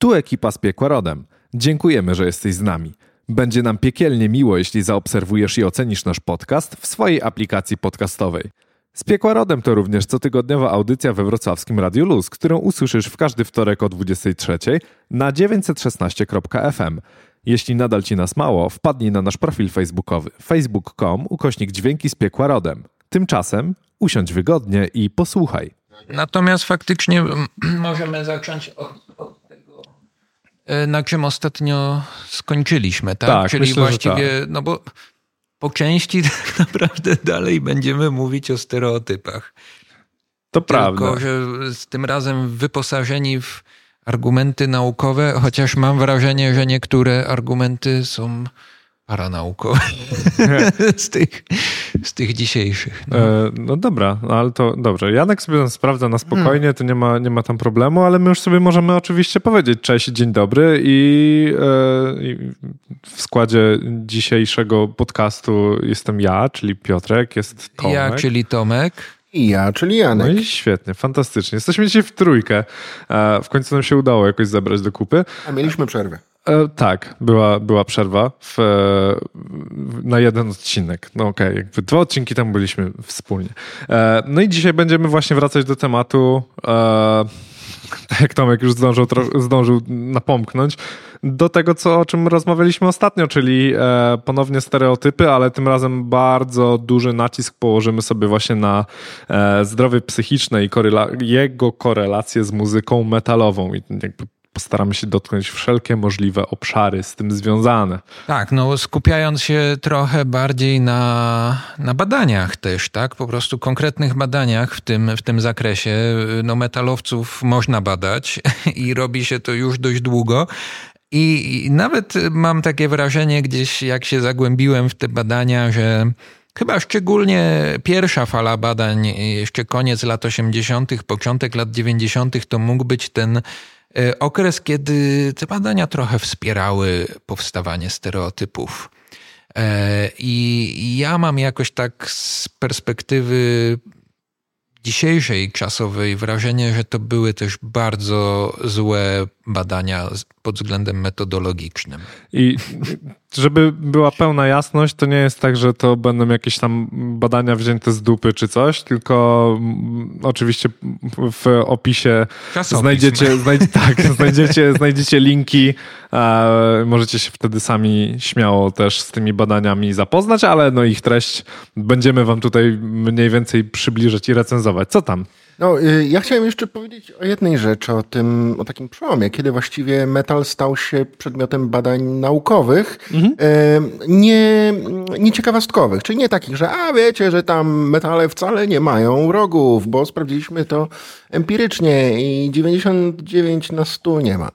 Tu ekipa z Piekła Rodem. Dziękujemy, że jesteś z nami. Będzie nam piekielnie miło, jeśli zaobserwujesz i ocenisz nasz podcast w swojej aplikacji podcastowej. Z Piekła Rodem to również cotygodniowa audycja we wrocławskim Radiu Luz, którą usłyszysz w każdy wtorek o 23 na 916.fm. Jeśli nadal ci nas mało, wpadnij na nasz profil facebookowy facebook.com ukośnik dźwięki z Piekła Rodem. Tymczasem usiądź wygodnie i posłuchaj. Natomiast faktycznie możemy zacząć od, od na czym ostatnio skończyliśmy, tak? Tak, Czyli myślę, właściwie, no bo po części tak naprawdę dalej będziemy mówić o stereotypach. To Tylko, prawda. że z tym razem wyposażeni w argumenty naukowe, chociaż mam wrażenie, że niektóre argumenty są paranaukowe z, tych, z tych dzisiejszych. No. E, no dobra, no ale to dobrze. Janek sobie tam sprawdza na spokojnie, to nie ma, nie ma tam problemu, ale my już sobie możemy oczywiście powiedzieć cześć, dzień dobry i, e, i w składzie dzisiejszego podcastu jestem ja, czyli Piotrek, jest Tomek. Ja, czyli Tomek. I ja, czyli No Janek. i świetnie, fantastycznie. Jesteśmy dzisiaj w trójkę. E, w końcu nam się udało jakoś zebrać do kupy. A mieliśmy przerwę. E, tak, była, była przerwa w, e, w, na jeden odcinek. No okej, jakby dwa odcinki tam byliśmy wspólnie. E, no i dzisiaj będziemy właśnie wracać do tematu, e, tak jak Tomek już zdążył, zdążył napomknąć, do tego, co, o czym rozmawialiśmy ostatnio, czyli e, ponownie stereotypy, ale tym razem bardzo duży nacisk położymy sobie właśnie na e, zdrowie psychiczne i korela- jego korelację z muzyką metalową. I jakby postaramy się dotknąć wszelkie możliwe obszary z tym związane. Tak, no skupiając się trochę bardziej na, na badaniach też, tak? Po prostu konkretnych badaniach w tym, w tym zakresie. No metalowców można badać i robi się to już dość długo. I, I nawet mam takie wrażenie gdzieś, jak się zagłębiłem w te badania, że Chyba szczególnie pierwsza fala badań, jeszcze koniec lat 80., początek lat 90., to mógł być ten okres, kiedy te badania trochę wspierały powstawanie stereotypów. E, I ja mam jakoś tak z perspektywy dzisiejszej czasowej wrażenie, że to były też bardzo złe badania pod względem metodologicznym. I żeby była pełna jasność, to nie jest tak, że to będą jakieś tam badania wzięte z dupy czy coś, tylko mm, oczywiście w opisie Czasopis. znajdziecie, znajdź, tak, znajdziecie, znajdziecie linki. E, możecie się wtedy sami śmiało też z tymi badaniami zapoznać, ale no ich treść będziemy wam tutaj mniej więcej przybliżać i recenzować. Co tam? No, y, ja chciałem jeszcze powiedzieć o jednej rzeczy, o tym, o takim przełomie, kiedy właściwie metal stał się przedmiotem badań naukowych, Mhm. e, nie, nie ciekawostkowych, czyli nie takich, że a wiecie, że tam metale wcale nie mają rogów, bo sprawdziliśmy to empirycznie i 99 na 100 nie ma.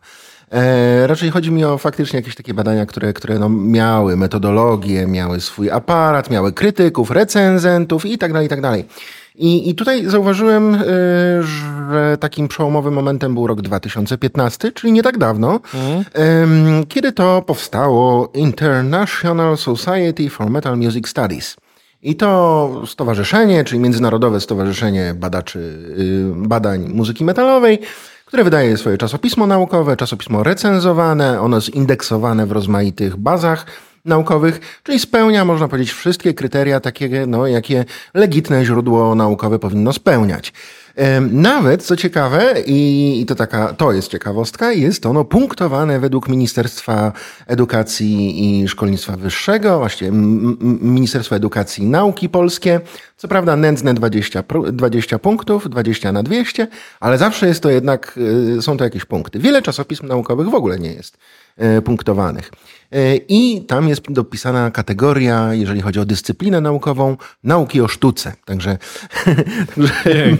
E, raczej chodzi mi o faktycznie jakieś takie badania, które, które no miały metodologię, miały swój aparat, miały krytyków, recenzentów i tak dalej, i tak dalej. I, I tutaj zauważyłem, y, że takim przełomowym momentem był rok 2015, czyli nie tak dawno, ym, kiedy to powstało International Society for Metal Music Studies. I to stowarzyszenie, czyli Międzynarodowe Stowarzyszenie Badaczy y, Badań Muzyki Metalowej, które wydaje swoje czasopismo naukowe, czasopismo recenzowane, ono jest indeksowane w rozmaitych bazach naukowych, czyli spełnia, można powiedzieć, wszystkie kryteria takie, no, jakie legitne źródło naukowe powinno spełniać. Nawet, co ciekawe, i to taka, to jest ciekawostka, jest ono punktowane według Ministerstwa Edukacji i Szkolnictwa Wyższego, właściwie Ministerstwa Edukacji i Nauki Polskie. Co prawda nędzne 20, pru- 20 punktów, 20 na 200, ale zawsze jest to jednak, y, są to jakieś punkty. Wiele czasopism naukowych w ogóle nie jest y, punktowanych. Y, I tam jest dopisana kategoria, jeżeli chodzi o dyscyplinę naukową, nauki o sztuce. Także, także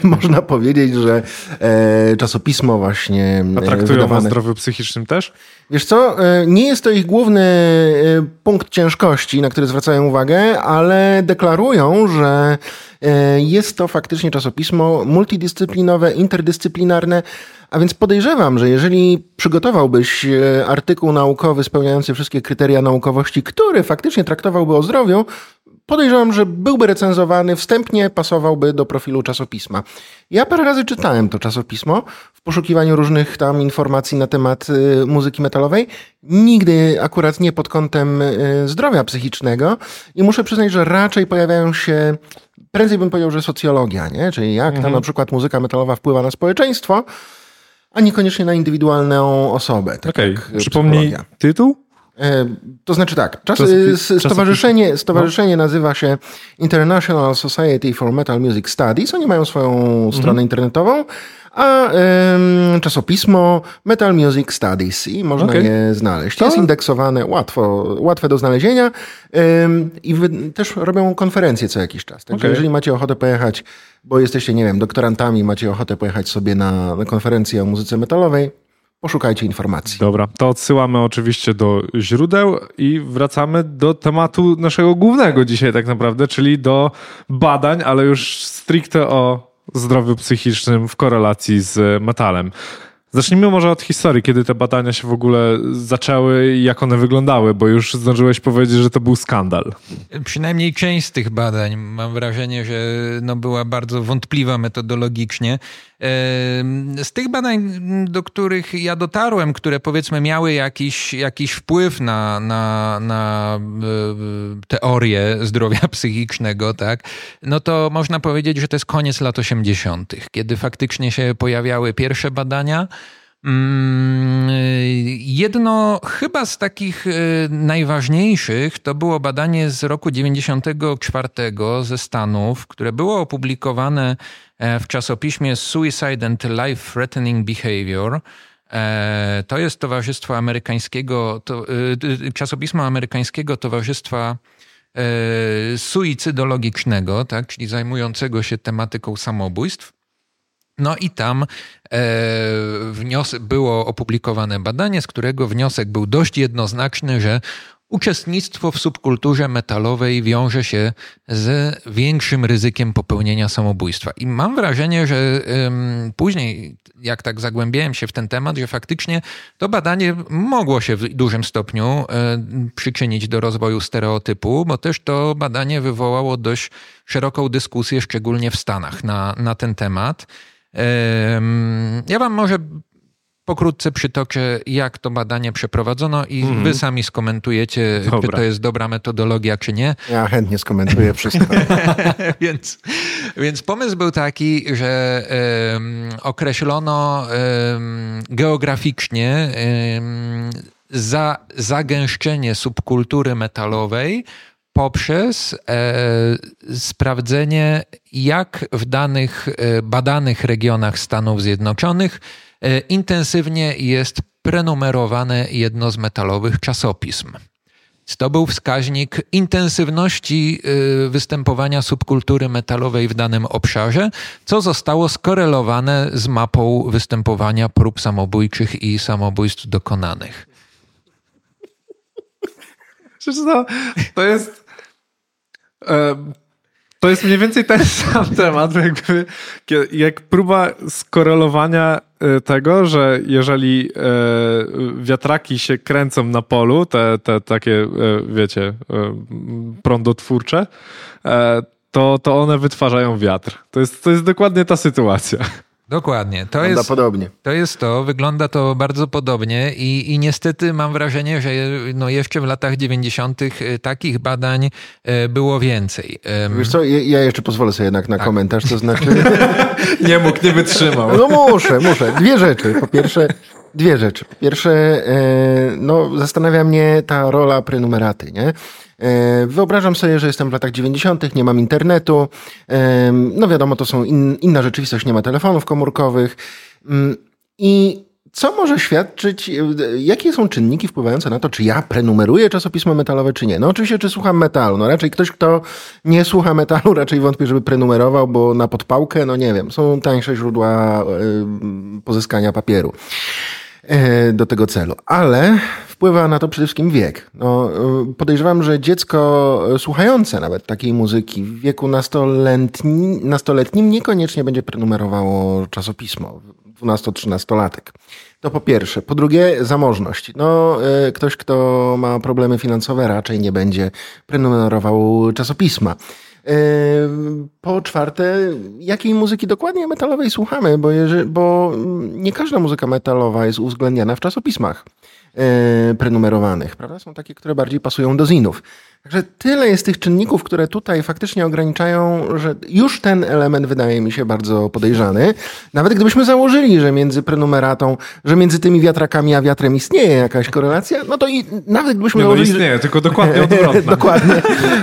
można powiedzieć, że e, czasopismo właśnie A e, traktują o wydawane... zdrowiu psychicznym też? Wiesz co, e, nie jest to ich główny e, punkt ciężkości, na który zwracają uwagę, ale deklarują, że e, jest to faktycznie czasopismo multidyscyplinowe, interdyscyplinarne, a więc podejrzewam, że jeżeli przygotowałbyś e, artykuł naukowy spełniający wszystkie kryteria naukowości, który faktycznie traktowałby o zdrowiu, podejrzewam, że byłby recenzowany, wstępnie pasowałby do profilu czasopisma. Ja parę razy czytałem to czasopismo w poszukiwaniu różnych tam informacji na temat y, muzyki metalowej. Nigdy akurat nie pod kątem y, zdrowia psychicznego i muszę przyznać, że raczej pojawiają się prędzej bym powiedział, że socjologia, nie? Czyli jak mhm. tam na przykład muzyka metalowa wpływa na społeczeństwo, a niekoniecznie na indywidualną osobę. Tak Okej, okay. przypomnij tytuł? E, to znaczy tak, czas, czas, stowarzyszenie, stowarzyszenie no. nazywa się International Society for Metal Music Studies. Oni mają swoją mhm. stronę internetową a ym, czasopismo Metal Music Studies i można okay. je znaleźć. To? Jest indeksowane, łatwo, łatwe do znalezienia ym, i wy, też robią konferencje co jakiś czas. Także okay. jeżeli macie ochotę pojechać, bo jesteście, nie wiem, doktorantami, macie ochotę pojechać sobie na, na konferencję o muzyce metalowej, poszukajcie informacji. Dobra, to odsyłamy oczywiście do źródeł i wracamy do tematu naszego głównego dzisiaj tak naprawdę, czyli do badań, ale już stricte o zdrowiu psychicznym w korelacji z metalem. Zacznijmy może od historii, kiedy te badania się w ogóle zaczęły i jak one wyglądały, bo już zdążyłeś powiedzieć, że to był skandal. Przynajmniej część z tych badań mam wrażenie, że no była bardzo wątpliwa metodologicznie. Z tych badań, do których ja dotarłem, które powiedzmy miały jakiś, jakiś wpływ na, na, na e, teorię zdrowia psychicznego, tak, no to można powiedzieć, że to jest koniec lat 80., kiedy faktycznie się pojawiały pierwsze badania. Mm, jedno chyba z takich e, najważniejszych to było badanie z roku 94 ze Stanów, które było opublikowane e, w czasopiśmie Suicide and Life Threatening Behavior. E, to jest towarzystwo amerykańskiego, to, czasopismo amerykańskiego Towarzystwa Suicydologicznego, tak, czyli zajmującego się tematyką samobójstw. No i tam e, było opublikowane badanie, z którego wniosek był dość jednoznaczny, że uczestnictwo w subkulturze metalowej wiąże się z większym ryzykiem popełnienia samobójstwa. I mam wrażenie, że później, jak tak zagłębiałem się w ten temat, że faktycznie to badanie mogło się w dużym stopniu e, przyczynić do rozwoju stereotypu, bo też to badanie wywołało dość szeroką dyskusję, szczególnie w Stanach, na, na ten temat. Ja wam może pokrótce przytoczę, jak to badanie przeprowadzono i mm. wy sami skomentujecie, Dobra. czy to jest dobra metodologia, czy nie. Ja chętnie skomentuję wszystko. więc, więc pomysł był taki, że um, określono um, geograficznie um, za, zagęszczenie subkultury metalowej poprzez e, sprawdzenie, jak w danych e, badanych regionach Stanów Zjednoczonych e, intensywnie jest prenumerowane jedno z metalowych czasopism. To był wskaźnik intensywności występowania subkultury metalowej w danym obszarze, co zostało skorelowane z mapą występowania prób samobójczych i samobójstw dokonanych. to, to jest to jest mniej więcej ten sam temat, jakby, jak próba skorelowania e, tego, że jeżeli e, wiatraki się kręcą na polu, te, te takie, e, wiecie, prądotwórcze, to, to one wytwarzają wiatr. To jest, to jest dokładnie ta sytuacja. Dokładnie. To jest, podobnie. To jest to, wygląda to bardzo podobnie i, i niestety mam wrażenie, że no jeszcze w latach 90. Y, takich badań y, było więcej. Wiesz co, ja jeszcze pozwolę sobie jednak na tak. komentarz, to znaczy... nie mógł, nie wytrzymał. No muszę, muszę. Dwie rzeczy. Po pierwsze, dwie rzeczy. Pierwsze, e, no zastanawia mnie ta rola prenumeraty, nie? E, wyobrażam sobie, że jestem w latach 90., nie mam internetu. E, no wiadomo, to są in, inna rzeczywistość, nie ma telefonów komórkowych. Mm, I co może świadczyć, jakie są czynniki wpływające na to, czy ja prenumeruję czasopismo metalowe, czy nie? No oczywiście, czy słucham metalu. No raczej ktoś, kto nie słucha metalu, raczej wątpię, żeby prenumerował, bo na podpałkę, no nie wiem, są tańsze źródła pozyskania papieru do tego celu. Ale wpływa na to przede wszystkim wiek. No, y, podejrzewam, że dziecko słuchające nawet takiej muzyki w wieku nastoletnim, nastoletnim niekoniecznie będzie prenumerowało czasopismo, 12-13-latek. To po pierwsze. Po drugie, zamożność. No, e, ktoś, kto ma problemy finansowe, raczej nie będzie prenumerował czasopisma. E, po czwarte, jakiej muzyki dokładnie metalowej słuchamy, bo, jeżeli, bo nie każda muzyka metalowa jest uwzględniana w czasopismach prenumerowanych, prawda? Są takie, które bardziej pasują do zinów. Także tyle jest tych czynników, które tutaj faktycznie ograniczają, że już ten element wydaje mi się bardzo podejrzany. Nawet gdybyśmy założyli, że między prenumeratą, że między tymi wiatrakami a wiatrem istnieje jakaś korelacja, no to i nawet gdybyśmy Nie, no założyli. istnieje, że... tylko dokładnie odwrotna. Dokładnie.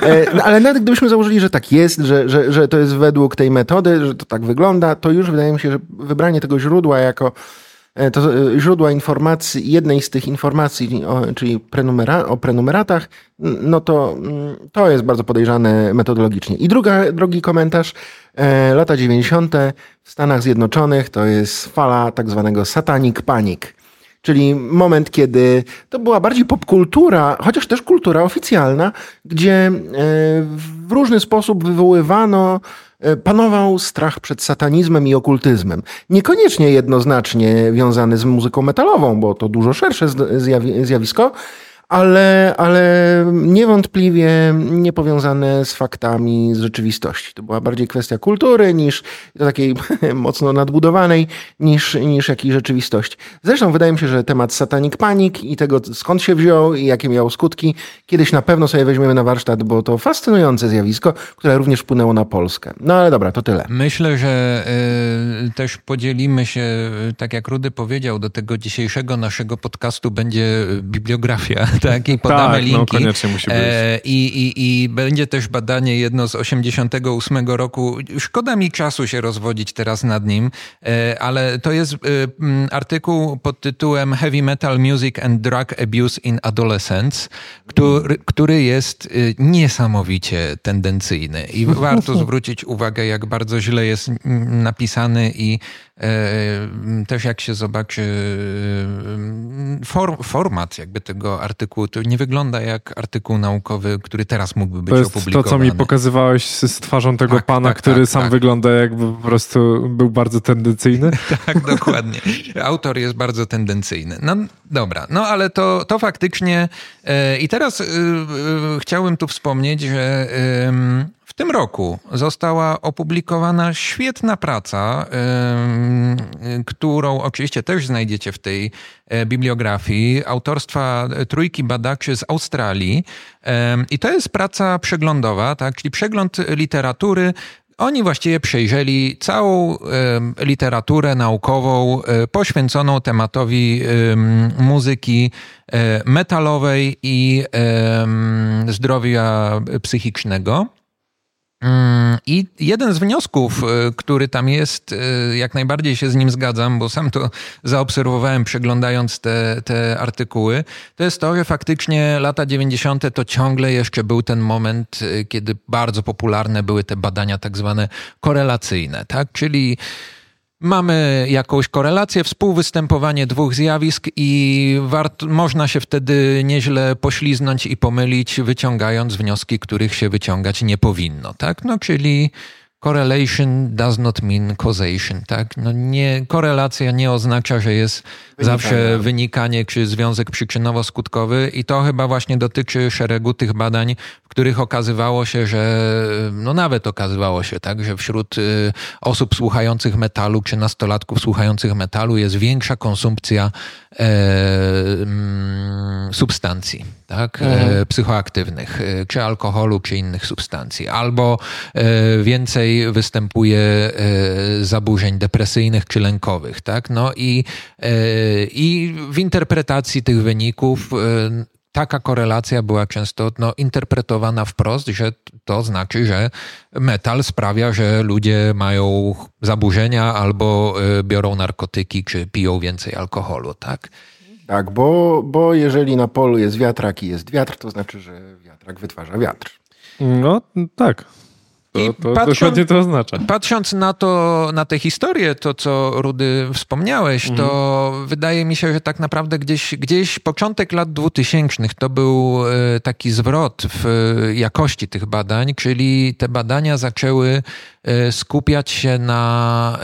E, No, ale nawet gdybyśmy założyli, że tak jest, że, że, że to jest według tej metody, że to tak wygląda, to już wydaje mi się, że wybranie tego źródła jako e, to e, źródła informacji, jednej z tych informacji, czyli prenumera, o prenumeratach, no to, mm, to jest bardzo podejrzane metodologicznie. I druga, drugi komentarz, e, lata 90. w Stanach Zjednoczonych to jest fala tak zwanego satanic panic. Czyli moment, kiedy to była bardziej popkultura, chociaż też kultura oficjalna, gdzie e, w różny sposób wywoływano, e, panował strach przed satanizmem i okultyzmem. Niekoniecznie jednoznacznie wiązany z muzyką metalową, bo to dużo szersze zjawi- zjawisko, ale, ale niewątpliwie niepowiązane z faktami z rzeczywistości. To była bardziej kwestia kultury niż takiej mocno nadbudowanej niż, niż jakiej rzeczywistości. Zresztą wydaje mi się, że temat Satanic Panic i tego skąd się wziął i jakie miało skutki, kiedyś na pewno sobie weźmiemy na warsztat, bo to fascynujące zjawisko, które również wpłynęło na Polskę. No ale dobra, to tyle. Myślę, że y, też podzielimy się, y, tak jak Rudy powiedział, do tego dzisiejszego naszego podcastu będzie bibliografia, tak? I podamy Tak, no, linki. koniecznie musi być. E, i, i, I będzie też badanie jedno z 88 roku. Szkoda mi czasu się rozwodzić teraz nad nim, e, ale to jest e, artykuł pod tytułem Heavy Metal Music and Drug Abuse in Adolescence, który, który jest niesamowicie tendencyjny i warto zwrócić uwagę, jak bardzo źle jest napisany i też jak się zobaczy for, format jakby tego artykułu, to nie wygląda jak artykuł naukowy, który teraz mógłby być To jest to, opublikowany. co mi pokazywałeś z, twarzą tego Tak, pana, tak, który tak, sam tak. wygląda jakby po prostu był bardzo tendencyjny. Tak, dokładnie. Autor jest bardzo tendencyjny. No dobra, no ale to, to faktycznie. E, I teraz e, e, chciałbym tu wspomnieć, że w tym roku została opublikowana świetna praca, którą oczywiście też znajdziecie w tej e, bibliografii, autorstwa trójki badaczy z Australii. I to jest praca przeglądowa, tak? czyli przegląd literatury oni właściwie przejrzeli całą literaturę naukową e, poświęconą tematowi em, muzyki e, metalowej i zdrowia psychicznego. Mm, I jeden z wniosków, e, który tam jest, e, jak najbardziej się z nim zgadzam, bo sam to zaobserwowałem przeglądając te, te artykuły, to jest to, że faktycznie lata 90. to ciągle jeszcze był ten moment, e, kiedy bardzo popularne były te badania tak zwane korelacyjne, tak? Czyli Mamy jakąś korelację, współwystępowanie dwóch zjawisk i wart, można się wtedy nieźle pośliznąć i pomylić, wyciągając wnioski, których się wyciągać nie powinno, tak? No, czyli correlation does not mean causation, tak? No nie, korelacja nie oznacza, że jest zawsze wynikanie czy związek przyczynowo-skutkowy i to chyba właśnie dotyczy szeregu tych badań, w których okazywało się, że no nawet okazywało się tak, że wśród y, osób słuchających metalu czy nastolatków słuchających metalu jest większa konsumpcja e, mm, substancji, tak, e, psychoaktywnych, e, czy alkoholu, czy innych substancji, albo e, więcej występuje e, zaburzeń depresyjnych czy lękowych, tak, no i, e, i w interpretacji tych wyników e, taka korelacja była często no, interpretowana wprost, że to znaczy, że metal sprawia, że ludzie mają zaburzenia albo biorą narkotyki, czy piją więcej alkoholu, tak? Tak, bo, bo jeżeli na polu jest wiatrak i jest wiatr, to znaczy, że wiatrak wytwarza wiatr. No tak. I to patrząc- dokładnie to oznacza. Patrząc na to, na tę historię, to co Rudy wspomniałeś, to wydaje mi się, że tak naprawdę gdzieś, gdzieś początek lat 2000 to był e, taki zwrot w e, jakości tych badań, czyli te badania zaczęły skupiać się na,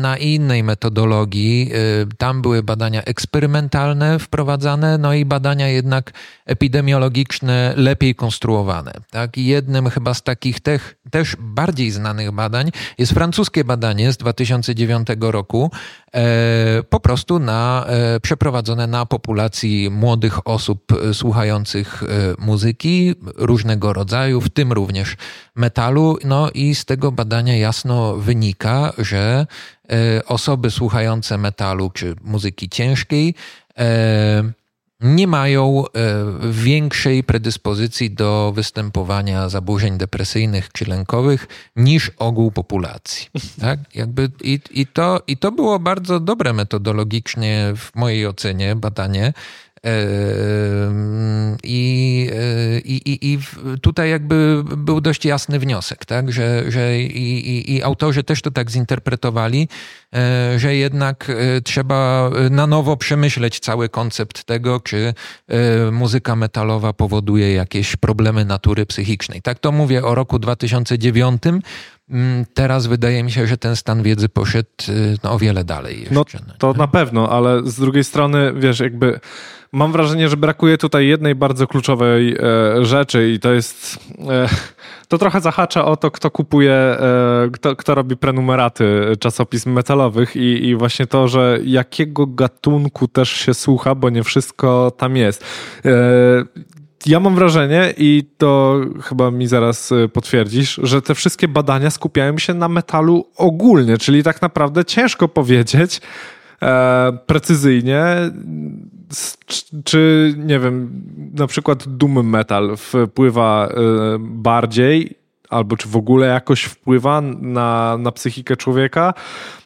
na innej metodologii. Tam były badania eksperymentalne wprowadzane, no i badania jednak epidemiologiczne lepiej konstruowane. Tak? Jednym chyba z takich też, też bardziej znanych badań jest francuskie badanie z 2009 roku, E, po prostu na, e, przeprowadzone na populacji młodych osób e, słuchających muzyki różnego rodzaju, w tym również metalu. No i z tego badania jasno wynika, że osoby słuchające metalu czy muzyki ciężkiej nie mają e, większej predyspozycji do występowania zaburzeń depresyjnych czy lękowych niż ogół populacji. Tak? Jakby i, i, to, I to było bardzo dobre metodologicznie w mojej ocenie badanie, i, i, I tutaj jakby był dość jasny wniosek, tak? że, że i, i, autorzy też to tak zinterpretowali, e, że jednak trzeba na nowo przemyśleć cały koncept tego, czy muzyka metalowa powoduje jakieś problemy natury psychicznej. Tak to mówię o roku 2009. Mm, teraz wydaje mi się, że ten stan wiedzy poszedł no, o wiele dalej. Jeszcze, no to na pewno, ale z drugiej strony, wiesz, jakby mam wrażenie, że brakuje tutaj jednej bardzo kluczowej e, rzeczy i to jest. E, to trochę zahacza o to, kto kupuje, e, kto, kto robi prenumeraty czasopism metalowych i, i właśnie to, że jakiego gatunku też się słucha, bo nie wszystko tam jest. Ja mam wrażenie, i to chyba mi zaraz e, potwierdzisz, że te wszystkie badania skupiają się na metalu ogólnie, czyli tak naprawdę ciężko powiedzieć e, precyzyjnie, czy nie wiem, na przykład doom metal wpływa e, bardziej albo czy w ogóle jakoś wpływa na, na psychikę człowieka,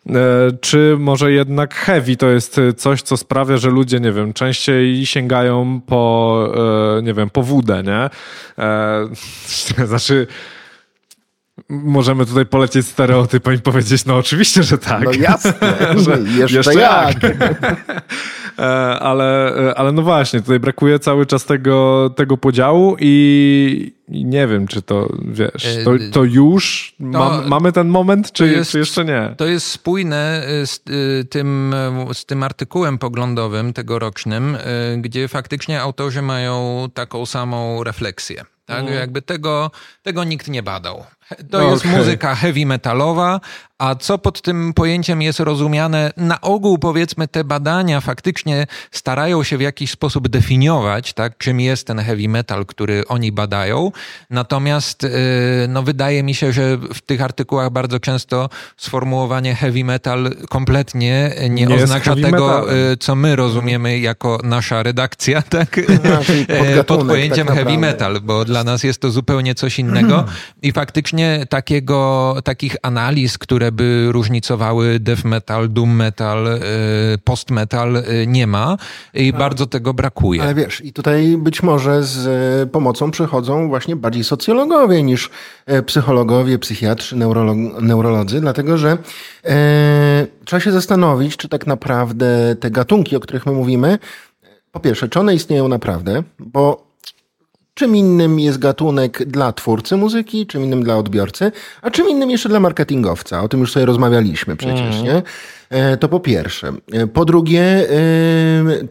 e, czy może jednak heavy to jest coś, co sprawia, że ludzie, nie wiem, częściej sięgają po, e, nie wiem, po wódę, nie? Znaczy, Możemy tutaj polecieć stereotypem i powiedzieć, no oczywiście, że tak. No jasne, że jeszcze, jeszcze jak. jak. E, ale, e, ale no właśnie, tutaj brakuje cały czas tego, tego podziału i, i nie wiem, czy to, wiesz, to, e, to już to, mamy ten moment, czy, jest, czy jeszcze nie? To jest spójne z tym, z tym artykułem poglądowym tegorocznym, gdzie faktycznie autorzy mają taką samą refleksję. Tak? Mm. Jakby tego, tego nikt nie badał. To okay. jest muzyka heavy metalowa, a co pod tym pojęciem jest rozumiane? Na ogół powiedzmy te badania faktycznie starają się w jakiś sposób definiować, tak, czym jest ten heavy metal, który oni badają. Natomiast y, no, wydaje mi się, że w tych artykułach bardzo często sformułowanie heavy metal kompletnie nie, nie oznacza tego, y, co my rozumiemy jako nasza redakcja, tak? No, pod pojęciem tak heavy metal, bo dla nas jest to zupełnie coś innego. I faktycznie takiego, takich analiz, które by różnicowały death metal, doom metal, e, post metal e, nie ma i bardzo tego brakuje. Ale wiesz, i tutaj być może z e, pomocą przychodzą właśnie bardziej socjologowie niż psychologowie, psychiatrzy, neurolog neurolodzy, dlatego że e, trzeba się zastanowić, czy tak naprawdę te gatunki, o których my mówimy, po pierwsze, czy one istnieją naprawdę, bo Czym innym jest gatunek dla twórcy muzyki, czym innym dla odbiorcy, a czym innym jeszcze dla marketingowca. O tym już sobie rozmawialiśmy przecież, mm. nie? E, to po pierwsze. E, po drugie,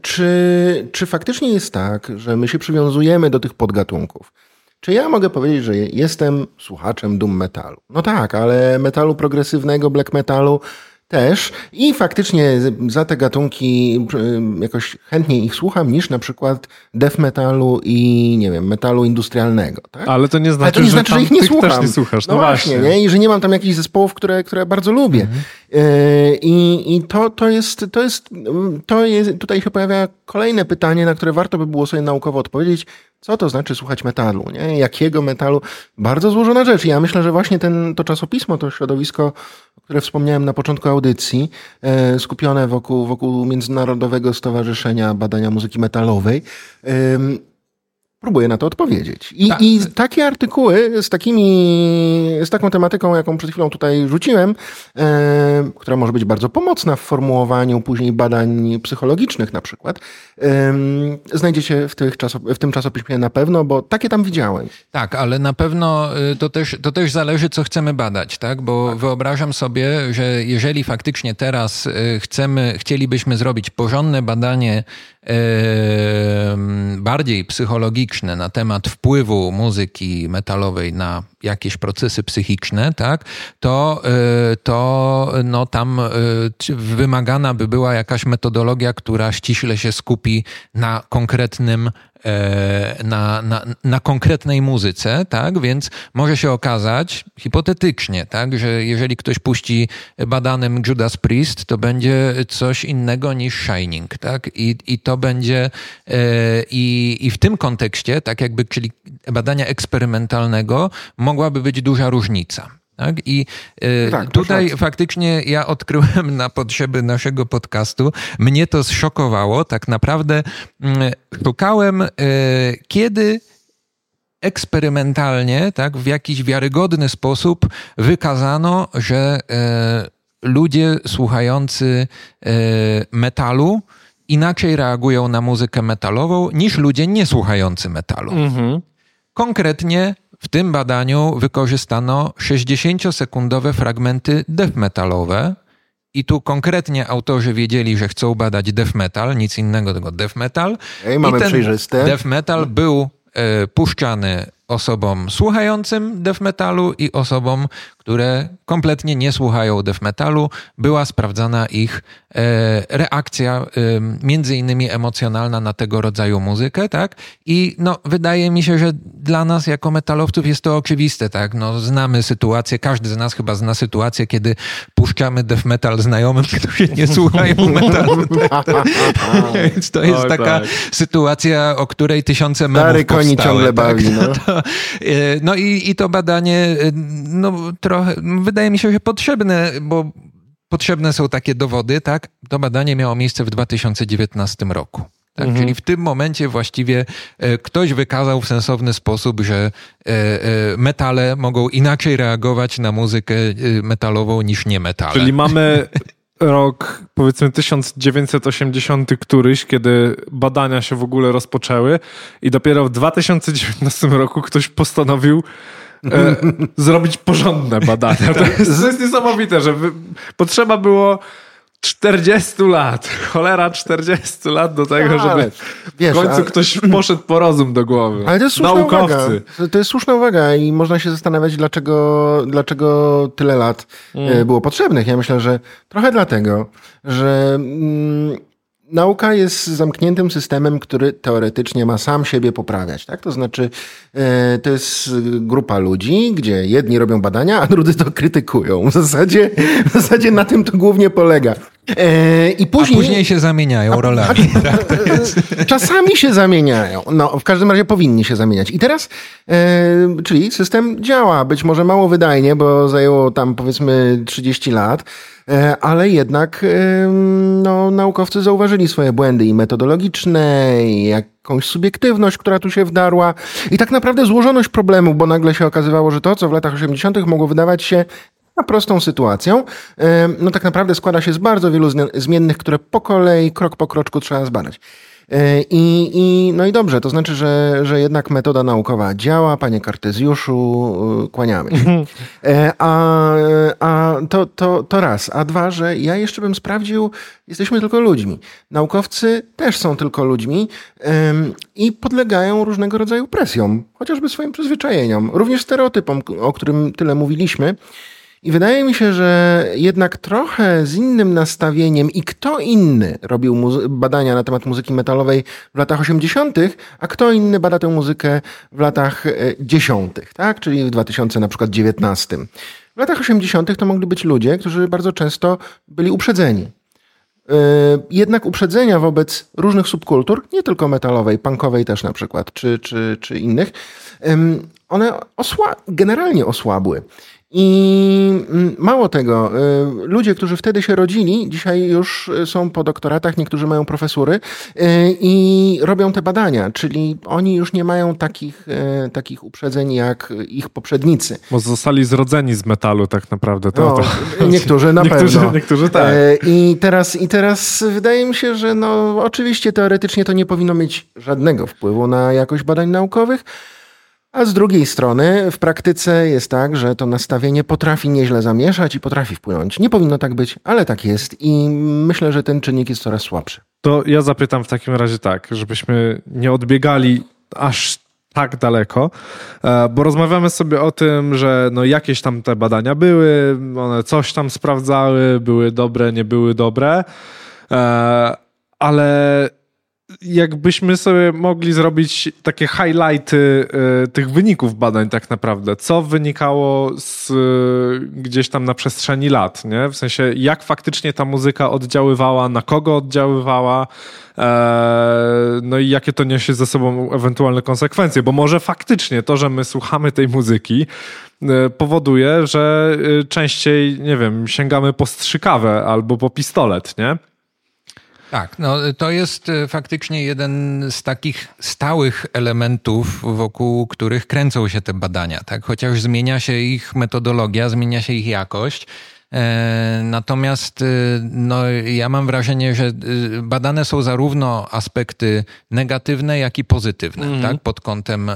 czy, czy faktycznie jest tak, że my się przywiązujemy do tych podgatunków? Czy ja mogę powiedzieć, że jestem słuchaczem doom metalu? No tak, ale metalu progresywnego, black metalu też i faktycznie za te gatunki jakoś chętniej ich słucham niż na przykład death metalu i nie wiem, metalu industrialnego. Tak? Ale to nie znaczy, to nie że, znaczy, że ich nie słucham. nie słuchasz. No, no właśnie, właśnie. Nie? i że nie mam tam jakichś zespołów, które, które bardzo lubię. Mhm. E, I, i to, to, jest, to, jest, to jest, tutaj się pojawia kolejne pytanie, na które warto by było sobie naukowo odpowiedzieć. Co to znaczy słuchać metalu? Nie? Jakiego metalu? Bardzo złożona rzecz. Ja myślę, że właśnie ten, to czasopismo, to środowisko, które wspomniałem na początku audycji, e, skupione wokół, wokół Międzynarodowego Stowarzyszenia Badania Muzyki Metalowej, próbuję na to odpowiedzieć. I, tak. I takie artykuły z takimi, z taką tematyką, jaką przed chwilą tutaj rzuciłem, e, która może być bardzo pomocna w formułowaniu później badań psychologicznych na przykład, e, znajdziecie w, tych czasop- w tym czasopiśmie na pewno, bo takie tam widziałem. Tak, ale na pewno y, to też, to też zależy, co chcemy badać, tak? Bo tak. wyobrażam sobie, że jeżeli faktycznie teraz y, chcemy, chcielibyśmy zrobić porządne badanie bardziej psychologiczne na temat wpływu muzyki metalowej na jakieś procesy psychiczne, tak, to, e, to no, tam e, wymagana by była jakaś metodologia, która ściśle się skupi na konkretnym na, na, na konkretnej muzyce, tak? Więc może się okazać, hipotetycznie, tak, że jeżeli ktoś puści badanym Judas Priest, to będzie coś innego niż Shining, tak? I, i to będzie e, i, i w tym kontekście, tak jakby, czyli badania eksperymentalnego, mogłaby być duża różnica. Tak? I y, tak, tutaj faktycznie ja odkryłem na potrzeby naszego podcastu, mnie to zszokowało. Tak naprawdę mm, szukałem, y, kiedy eksperymentalnie, tak, w jakiś wiarygodny sposób wykazano, że y, ludzie słuchający metalu inaczej reagują na muzykę metalową niż ludzie niesłuchający metalu. Mhm. Konkretnie w tym badaniu wykorzystano 60-sekundowe fragmenty death metalowe. I tu konkretnie autorzy wiedzieli, że chcą badać death metal, nic innego, tylko death metal. Ej, mamy I ten przejrzyste. death metal był e, puszczany osobom słuchającym death metalu i osobom, które kompletnie nie słuchają death metalu. Była sprawdzana ich e, reakcja, między innymi emocjonalna na tego rodzaju muzykę, tak? I no, wydaje mi się, że dla nas jako metalowców jest to oczywiste, tak? No, znamy sytuację, każdy z nas chyba zna sytuację, kiedy puszczamy death metal znajomym, którzy nie słuchają metalu. Tak? Więc to jest taka tak. sytuacja, o której tysiące memów Stary koni ciągle tak? bawi, no. E, no i, i to badanie, e, no trochę, wydaje mi się, że potrzebne, bo potrzebne są takie dowody, tak? To badanie miało miejsce w 2019 roku. Tak? Mhm. Czyli w tym momencie właściwie e, ktoś wykazał w sensowny sposób, że metale mogą inaczej reagować na muzykę metalową niż nie metale. Czyli mamy rok, powiedzmy 1980 któryś, kiedy badania się w ogóle rozpoczęły i dopiero w 2019 roku ktoś postanowił e, zrobić porządne badania. To jest, to jest niesamowite, że potrzeba było 40 lat, cholera 40 lat do tego, żeby wiesz, w końcu ale... ktoś poszedł po rozum do głowy. Ale to jest słuszna Naukowcy. uwaga. To jest słuszna uwaga i można się zastanawiać, dlaczego, dlaczego tyle lat mm. E, było potrzebnych. Ja myślę, że trochę dlatego, że mm, nauka jest zamkniętym systemem, który teoretycznie ma sam siebie poprawiać. Tak? To znaczy, e, to jest grupa ludzi, gdzie jedni robią badania, a drudzy to krytykują. W zasadzie, w zasadzie na tym to głównie polega. E, I później, a później się zamieniają a, rolami. A, tak, czasami się zamieniają. No, w każdym razie powinni się zamieniać. I teraz, e, czyli system działa. Być może mało wydajnie, bo zajęło tam powiedzmy 30 lat, e, ale jednak e, no, naukowcy zauważyli swoje błędy i metodologiczne, i jakąś subiektywność, która tu się wdarła i tak naprawdę złożoność problemu, bo nagle się okazywało, że to, co w latach 80. mogło wydawać się prostą sytuacją, no tak naprawdę składa się z bardzo wielu zmiennych, które po kolei, krok po kroczku trzeba zbadać. E, I, I, no i dobrze, to znaczy, że, że jednak metoda naukowa działa, panie Kartezjuszu, e, kłaniamy się. E, a, a to, to, to raz. A dwa, że ja jeszcze bym sprawdził, jesteśmy tylko ludźmi. Naukowcy też są tylko ludźmi i podlegają różnego rodzaju presjom, chociażby swoim przyzwyczajeniom, również stereotypom, o którym tyle mówiliśmy. I wydaje mi się, że jednak trochę z innym nastawieniem i kto inny robił badania na temat muzyki metalowej w latach 80., a kto inny bada tę muzykę w latach 10., e, tak? czyli w 2000 na przykład 19. W latach 80. to mogli być ludzie, którzy bardzo często byli uprzedzeni. E, jednak uprzedzenia wobec różnych subkultur, nie tylko metalowej, punkowej też na przykład, czy, czy, czy innych, one osła generalnie osłabły. I mm, mało tego, y, ludzie, którzy wtedy się rodzili, dzisiaj już są po doktoratach, niektórzy mają profesury y, i robią te badania, czyli oni już nie mają takich, y, takich uprzedzeń jak ich poprzednicy. Bo zostali zrodzeni z metalu tak naprawdę. To, no, to... Niektórzy na niektórzy, pewno. Niektórzy tak. I teraz, I teraz wydaje mi się, że no, oczywiście teoretycznie to nie powinno mieć żadnego wpływu na jakość badań naukowych, a z drugiej strony w praktyce jest tak, że to nastawienie potrafi nieźle zamieszać i potrafi wpłynąć. Nie powinno tak być, ale tak jest i myślę, że ten czynnik jest coraz słabszy. To ja zapytam w takim razie tak, żebyśmy nie odbiegali aż tak daleko, e, bo rozmawiamy sobie o tym, że no jakieś tam te badania były, one coś tam sprawdzały, były dobre, nie były dobre, e, ale jakbyśmy sobie mogli zrobić takie highlighty y, tych wyników badań tak naprawdę, co wynikało z, y, gdzieś tam na przestrzeni lat, nie? W sensie jak faktycznie ta muzyka oddziaływała, na kogo oddziaływała, e, no i jakie to niesie ze sobą ewentualne konsekwencje, bo może faktycznie to, że my słuchamy tej muzyki, powoduje, że częściej, nie wiem, sięgamy po strzykawę albo po pistolet, nie? Tak, no to jest e, faktycznie jeden z takich stałych elementów, wokół których kręcą się te badania. Tak? Chociaż zmienia się ich metodologia, zmienia się ich jakość. E, natomiast e, no, ja mam wrażenie, że badane są zarówno aspekty negatywne, jak i pozytywne, mm. tak? pod kątem y,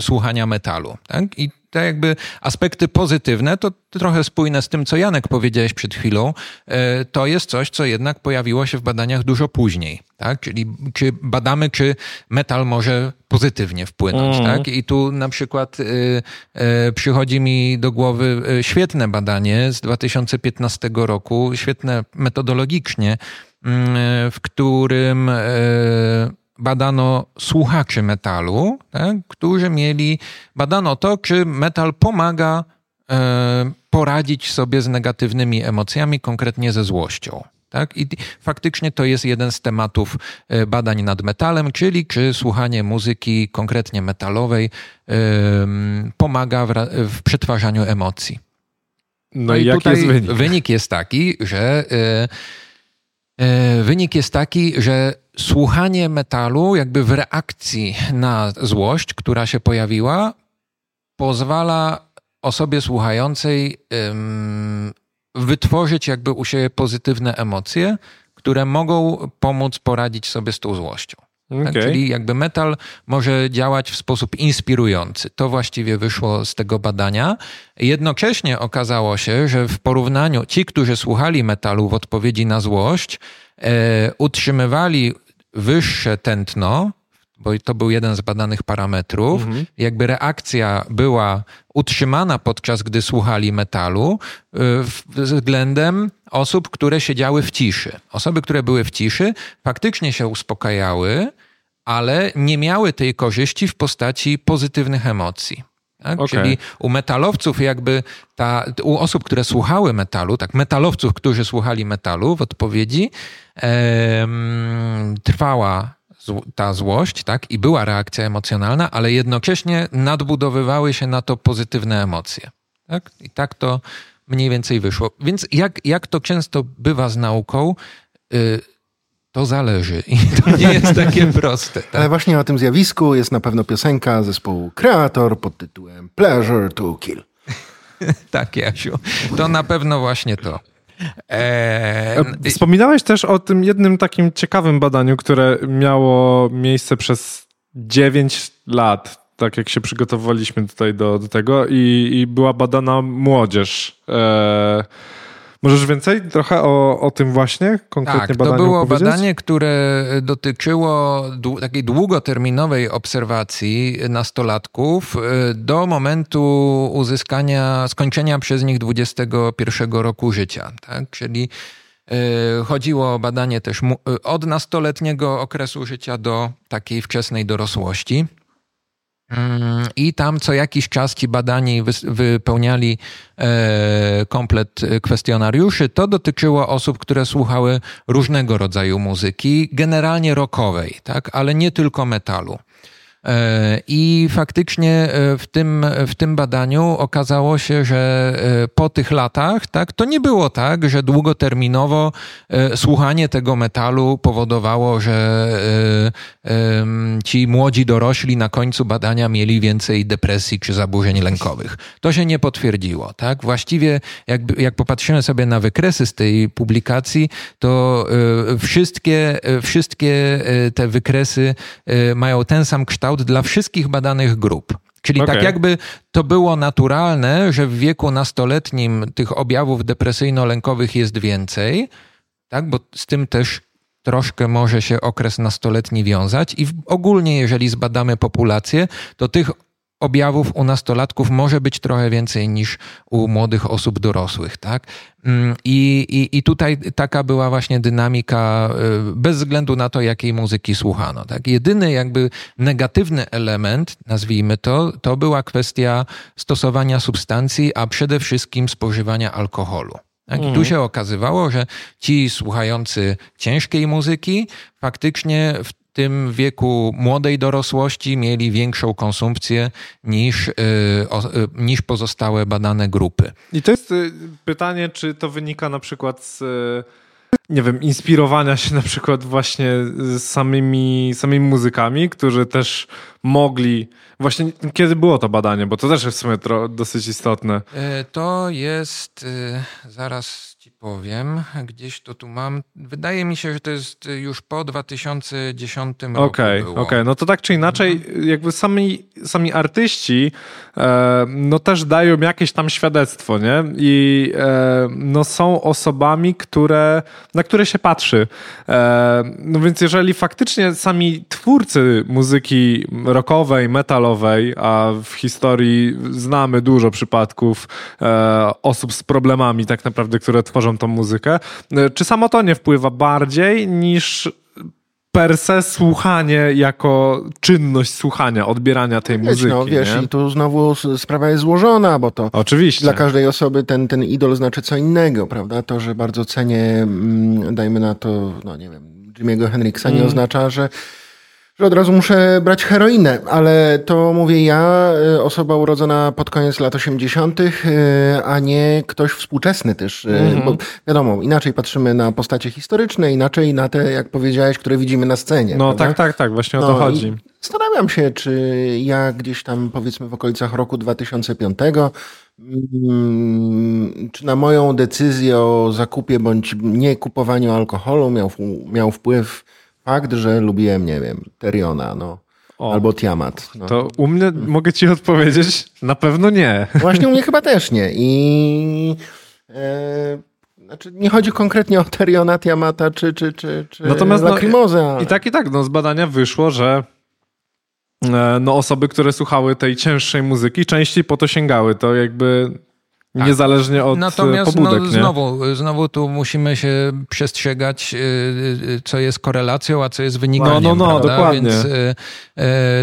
słuchania metalu. Tak? I te jakby aspekty pozytywne, to trochę spójne z tym, co Janek powiedziałeś przed chwilą, e, to jest coś, co jednak pojawiło się w badaniach dużo później. Tak? Czyli czy badamy, czy metal może pozytywnie wpłynąć. Mm. Tak? I tu na przykład y, y, przychodzi mi do głowy y, świetne badanie z 2015 roku, świetne metodologicznie, mm, w którym badano słuchaczy metalu, tak, którzy mieli, badano to, czy metal pomaga e, poradzić sobie z negatywnymi emocjami, konkretnie ze złością. Tak? I faktycznie to jest jeden z tematów e, badań nad metalem, czyli czy słuchanie muzyki konkretnie metalowej pomaga w, w, przetwarzaniu emocji. No, no i, i jaki jest wynik? Wynik jest taki, że e, wynik jest taki, że słuchanie metalu, jakby w reakcji na złość, która się pojawiła, pozwala osobie słuchającej wytworzyć jakby u siebie pozytywne emocje, które mogą pomóc poradzić sobie z tą złością. Okay. Tak? Czyli jakby metal może działać w sposób inspirujący. To właściwie wyszło z tego badania. Jednocześnie okazało się, że w porównaniu ci, którzy słuchali metalu w odpowiedzi na złość, e, utrzymywali wyższe tętno, bo to był jeden z badanych parametrów, mhm. jakby reakcja była utrzymana podczas gdy słuchali metalu y, względem osób, które siedziały w ciszy. Osoby, które były w ciszy, faktycznie się uspokajały, ale nie miały tej korzyści w postaci pozytywnych emocji. Tak? Okay. Czyli u metalowców, jakby ta, u osób, które słuchały metalu, tak, metalowców, którzy słuchali metalu w odpowiedzi, trwała ta złość, tak, i była reakcja emocjonalna, ale jednocześnie nadbudowywały się na to pozytywne emocje. Tak? I tak to mniej więcej wyszło. Więc jak, jak to często bywa z nauką, y, to zależy i to nie jest takie proste. Tak? Ale właśnie o tym zjawisku jest na pewno piosenka zespołu Kreator pod tytułem Pleasure to Kill. tak, Jasiu. To na pewno właśnie to. Eee... Wspominałeś też o tym jednym takim ciekawym badaniu, które miało miejsce przez 9 lat, tak jak się przygotowywaliśmy tutaj do, do tego, i, i była badana młodzież. Eee Możesz więcej trochę o, o tym właśnie konkretnie tak, badaniu to było badanie, które dotyczyło takiej długoterminowej obserwacji nastolatków y, do momentu uzyskania, skończenia przez nich 21 roku życia. Tak? Czyli y, chodziło o badanie też od nastoletniego okresu życia do takiej wczesnej dorosłości. I tam co jakiś czas ci badani wypełniali e, komplet kwestionariuszy. To dotyczyło osób, które słuchały różnego rodzaju muzyki, generalnie rockowej, tak? ale nie tylko metalu. I faktycznie w tym, w tym badaniu okazało się, że po tych latach, tak, to nie było tak, że długoterminowo słuchanie tego metalu powodowało, że ci młodzi dorośli na końcu badania mieli więcej depresji czy zaburzeń lękowych. To się nie potwierdziło, tak? Właściwie jak, jak popatrzymy sobie na wykresy z tej publikacji, to e, wszystkie, e, wszystkie e, te wykresy mają ten sam kształt dla wszystkich badanych grup. Czyli okay. tak jakby to było naturalne, że w wieku nastoletnim tych objawów depresyjno-lękowych jest więcej, tak? bo z tym też troszkę może się okres nastoletni wiązać i ogólnie jeżeli zbadamy populację, to tych objawów u nastolatków może być trochę więcej niż u młodych osób dorosłych, tak? Mm, I, i, I tutaj taka była właśnie dynamika, y, bez względu na to, jakiej muzyki słuchano. Tak? Jedyny jakby negatywny element, nazwijmy to, to była kwestia stosowania substancji, a przede wszystkim spożywania alkoholu. Tak? I tu mhm. się okazywało, że ci słuchający ciężkiej muzyki faktycznie w tym wieku młodej dorosłości mieli większą konsumpcję niż, y, y, niż pozostałe badane grupy. I to jest y, pytanie, czy to wynika na przykład z nie wiem, inspirowania się na przykład właśnie samymi, samymi muzykami, którzy też mogli. Właśnie kiedy było to badanie, bo to też jest w sumie dosyć istotne. To jest, zaraz powiem, gdzieś to tu mam. Wydaje mi się, że to jest już po 2010 roku. Okej, okej. Okay. No to tak czy inaczej, mhm. jakby sami, sami artyści e, no też dają jakieś tam świadectwo, nie? I e, no są osobami, które, na które się patrzy. E, no więc jeżeli faktycznie sami twórcy muzyki rockowej, metalowej, a w historii znamy dużo przypadków e, osób z problemami tak naprawdę, które tworzą tą muzykę. E, czy samo to nie wpływa bardziej niż per se słuchanie jako czynność słuchania, odbierania tej Wiesz, muzyki. No wiesz, nie? i tu znowu sprawa jest złożona, bo to Oczywiście. dla każdej osoby ten, ten idol znaczy co innego, prawda? To, że bardzo cenię, mm, dajmy na to, no nie wiem, Jimmy'ego nie mm. oznacza, że że od razu muszę brać heroinę, ale to mówię ja, y, osoba urodzona pod koniec lat 80., y, a nie ktoś współczesny też. Mm-hmm. Bo wiadomo, inaczej patrzymy na postacie historyczne, inaczej na te, jak powiedziałeś, które widzimy na scenie. No prawda? tak, tak, tak, właśnie o no, to chodzi. Zastanawiam się, czy ja gdzieś tam powiedzmy w okolicach roku 2005 mm, czy na moją decyzję o zakupie bądź nie kupowaniu alkoholu miał, miał wpływ Fakt, że lubiłem, nie wiem, Teriona, no. O, albo Tiamat. No. To u mnie mogę ci odpowiedzieć, na pewno nie. Właśnie u mnie chyba też nie. I e, znaczy nie chodzi konkretnie o Teriona, Tiamata czy, czy, czy, czy Natomiast Lacrimozę. No, I tak i tak, no, z badania wyszło, że e, no, osoby, które słuchały tej cięższej muzyki, częściej po to sięgały. To jakby tak. Niezależnie od Natomiast pobudek, no, znowu, znowu tu musimy się przestrzegać, y, y, co jest korelacją, a co jest wynikaniem. No, no, no dokładnie. Więc y,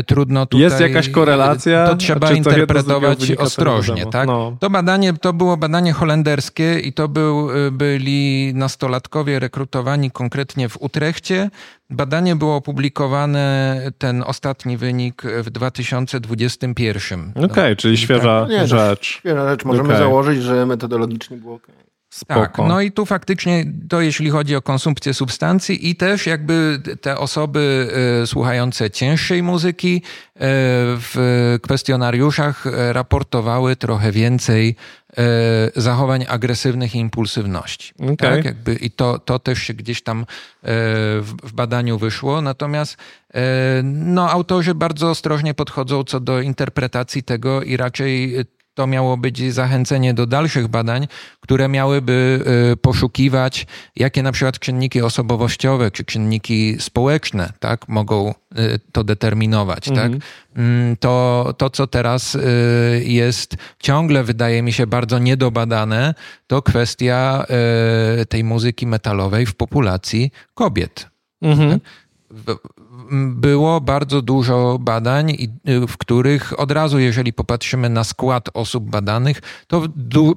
trudno tutaj... Jest jakaś korelacja? To trzeba interpretować ostrożnie. Tak? No. To badanie, to było badanie holenderskie i to był, byli nastolatkowie rekrutowani konkretnie w Utrechcie Badanie było opublikowane, ten ostatni wynik w 2021. Okej, okay, czyli świeża tak. nie, rzecz. Świeża rzecz. Możemy okay. założyć, że metodologicznie było ok. Spoko. Tak, no i tu faktycznie to jeśli chodzi o konsumpcję substancji i też jakby te osoby y, słuchające cięższej muzyki y, w kwestionariuszach raportowały trochę więcej y, zachowań agresywnych i impulsywności. Okay. Tak, jakby, I to, to też się gdzieś tam w, w badaniu wyszło. Natomiast no, autorzy bardzo ostrożnie podchodzą co do interpretacji tego i raczej to miało być zachęcenie do dalszych badań, które miałyby y, poszukiwać, jakie na przykład czynniki osobowościowe czy czynniki społeczne tak, mogą y, to determinować. Tak? Mhm. Tak? To, to, co teraz y, jest ciągle, wydaje mi się, bardzo niedobadane, to kwestia tej muzyki metalowej w populacji kobiet. Mhm. Tak? Było bardzo dużo badań, w których od razu, jeżeli popatrzymy na skład osób badanych, to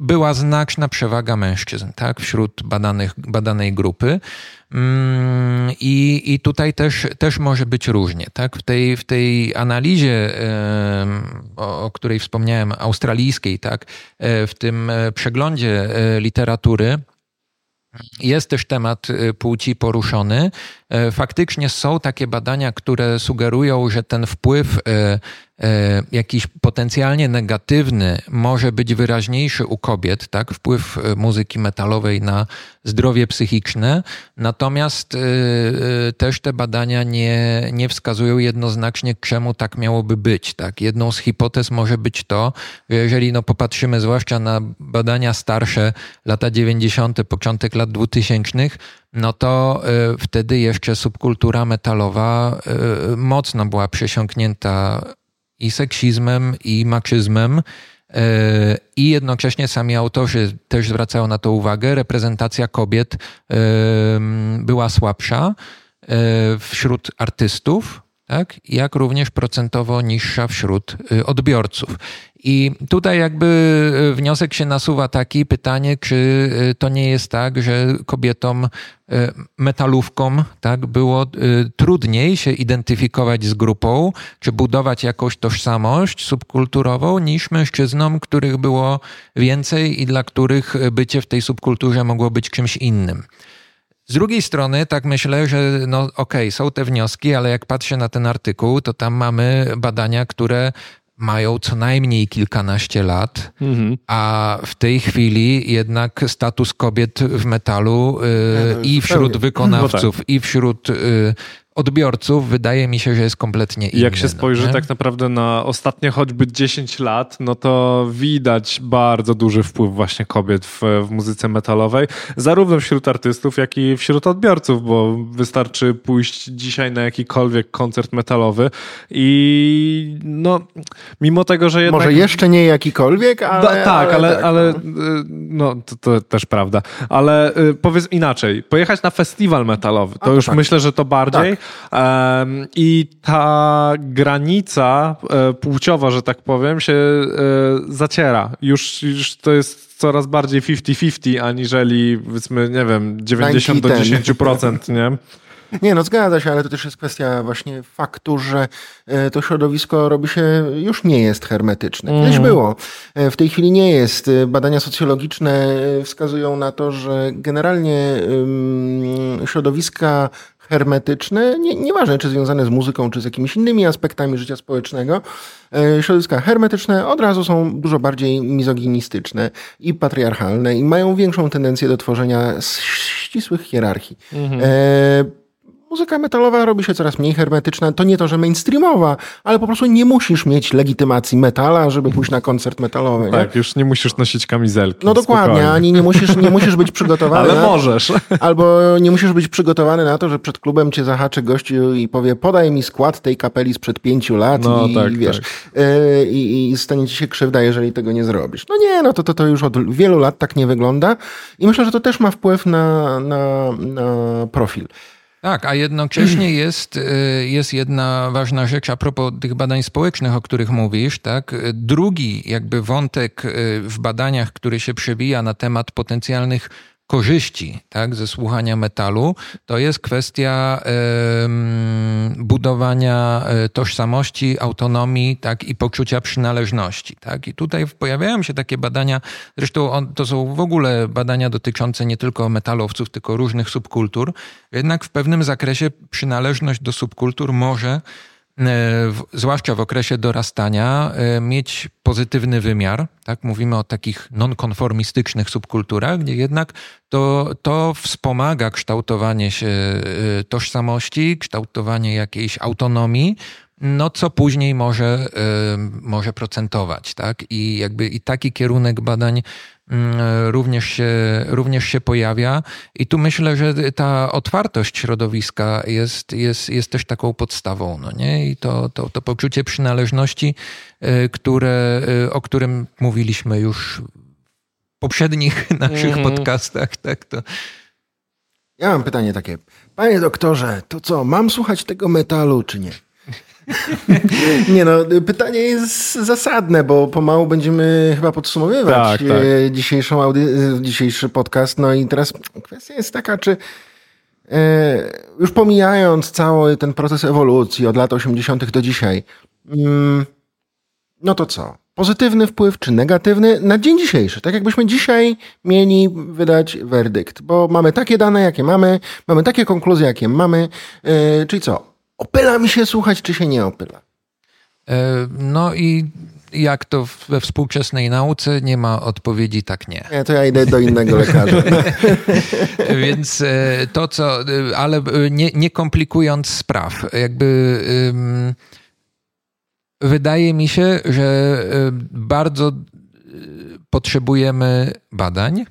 była znaczna przewaga mężczyzn tak, wśród badanych, badanej grupy. Mm, I, I tutaj też, też może być różnie. Tak? W, tej, w tej analizie, o, o której wspomniałem, australijskiej, tak? E, w tym e, przeglądzie e, literatury, jest też temat płci poruszony. Faktycznie są takie badania, które sugerują, że ten wpływ E, jakiś potencjalnie negatywny może być wyraźniejszy u kobiet, tak? Wpływ e, muzyki metalowej na zdrowie psychiczne. Natomiast e, też te badania nie, nie wskazują jednoznacznie, czemu tak miałoby być, tak? Jedną z hipotez może być to, że jeżeli no, popatrzymy zwłaszcza na badania starsze, lata 90., początek lat 2000, no to wtedy jeszcze subkultura metalowa mocno była przesiąknięta i seksizmem, i maczyzmem. E, I jednocześnie sami autorzy też zwracają na to uwagę. Reprezentacja kobiet była słabsza e, wśród artystów, tak? jak również procentowo niższa wśród odbiorców. I tutaj jakby e, wniosek się nasuwa taki, pytanie, czy e, to nie jest tak, że kobietom, metalówkom, tak, było trudniej się identyfikować z grupą, czy budować jakąś tożsamość subkulturową, niż mężczyznom, których było więcej i dla których bycie w tej subkulturze mogło być czymś innym. Z drugiej strony, tak myślę, że no okej, okay, są te wnioski, ale jak patrzę na ten artykuł, to tam mamy badania, które mają co najmniej kilkanaście lat, mhm. a w tej chwili jednak status kobiet w metalu y, i wśród wykonawców, no tak. i wśród y, odbiorców wydaje mi się, że jest kompletnie inny. Jak się spojrzy no, tak naprawdę na ostatnie choćby 10 lat, no to widać bardzo duży wpływ właśnie kobiet w, w muzyce metalowej, zarówno wśród artystów, jak i wśród odbiorców, bo wystarczy pójść dzisiaj na jakikolwiek koncert metalowy i no, mimo tego, że jednak... Może jeszcze nie jakikolwiek, ale... Da, tak, ale, ale, tak, ale no, y, no to, to, też prawda. Ale y, powiedz inaczej, pojechać na festiwal metalowy, to A, już tak. myślę, że to bardziej, tak. I ta granica e, płciowa, że tak powiem, się e, zaciera. Już, już to jest coraz bardziej 50-50, aniżeli powiedzmy, nie wiem, 90 do 10%, nie? Nie, no zgadza się, ale to też jest kwestia właśnie faktu, że e, to środowisko robi się, już nie jest hermetyczne. Kiedyś mm. było. W tej chwili nie jest. Badania socjologiczne wskazują na to, że generalnie środowiska hermetyczne, nie, nieważne czy związane z muzyką, czy z jakimiś innymi aspektami życia społecznego, e, środowiska hermetyczne od razu są dużo bardziej mizoginistyczne i patriarchalne i mają większą tendencję do tworzenia ścisłych hierarchii. Mhm. E, Muzyka metalowa robi się coraz mniej hermetyczna. To nie to, że mainstreamowa, ale po prostu nie musisz mieć legitymacji metala, żeby pójść na koncert metalowy. Tak, nie? już nie musisz nosić kamizelki. No dokładnie, spokojnie. ani nie musisz, nie musisz być przygotowany. ale na, możesz. Albo nie musisz być przygotowany na to, że przed klubem cię zahaczy gościu i powie, podaj mi skład tej kapeli sprzed pięciu lat no, i, tak, wiesz, tak. I, i stanie ci się krzywda, jeżeli tego nie zrobisz. No nie, no to, to, to już od wielu lat tak nie wygląda i myślę, że to też ma wpływ na, na, na profil. Tak, a jednocześnie jest, y, jest jedna ważna rzecz a propos tych badań społecznych, o których mówisz. Tak? Drugi jakby wątek y, w badaniach, który się przewija na temat potencjalnych korzyści tak, ze słuchania metalu, to jest kwestia budowania tożsamości, autonomii tak, i poczucia przynależności. Tak? I tutaj pojawiają się takie badania, zresztą on, to są w ogóle badania dotyczące nie tylko metalowców, tylko różnych subkultur. Jednak w pewnym zakresie przynależność do subkultur może E, zwłaszcza w okresie dorastania, e, mieć pozytywny wymiar. Tak? Mówimy o takich nonkonformistycznych subkulturach, gdzie jednak to, to wspomaga kształtowanie się e, tożsamości, kształtowanie jakiejś autonomii, no co później może, może procentować. Tak? I jakby i taki kierunek badań również się, również się pojawia. I tu myślę, że ta otwartość środowiska jest, jest, jest też taką podstawą. No nie? I to, to, to poczucie przynależności, y, które, y, o którym mówiliśmy już w poprzednich naszych mm. podcastach, tak, to, Ja mam pytanie takie. Panie doktorze, to co, mam słuchać tego metalu, czy nie? nie no, pytanie jest zasadne, bo pomału będziemy chyba podsumowywać Tak, tak. e, dzisiejszą audy- e, dzisiejszy podcast. No i teraz kwestia jest taka, czy e, już pomijając cały ten proces ewolucji od lat 80. do dzisiaj, mm, no to co? Pozytywny wpływ czy negatywny na dzień dzisiejszy? Tak jakbyśmy dzisiaj mieli wydać werdykt, bo mamy takie dane, jakie mamy, mamy takie konkluzje, jakie mamy. Czyli co? Opyla mi się słuchać, czy się nie opyla? E, No i jak to we współczesnej nauce nie ma odpowiedzi tak nie. Nie, to ja idę do innego lekarza. Więc e, to, co, e, ale nie, nie komplikując spraw, jakby ym, wydaje mi się, że bardzo potrzebujemy badań,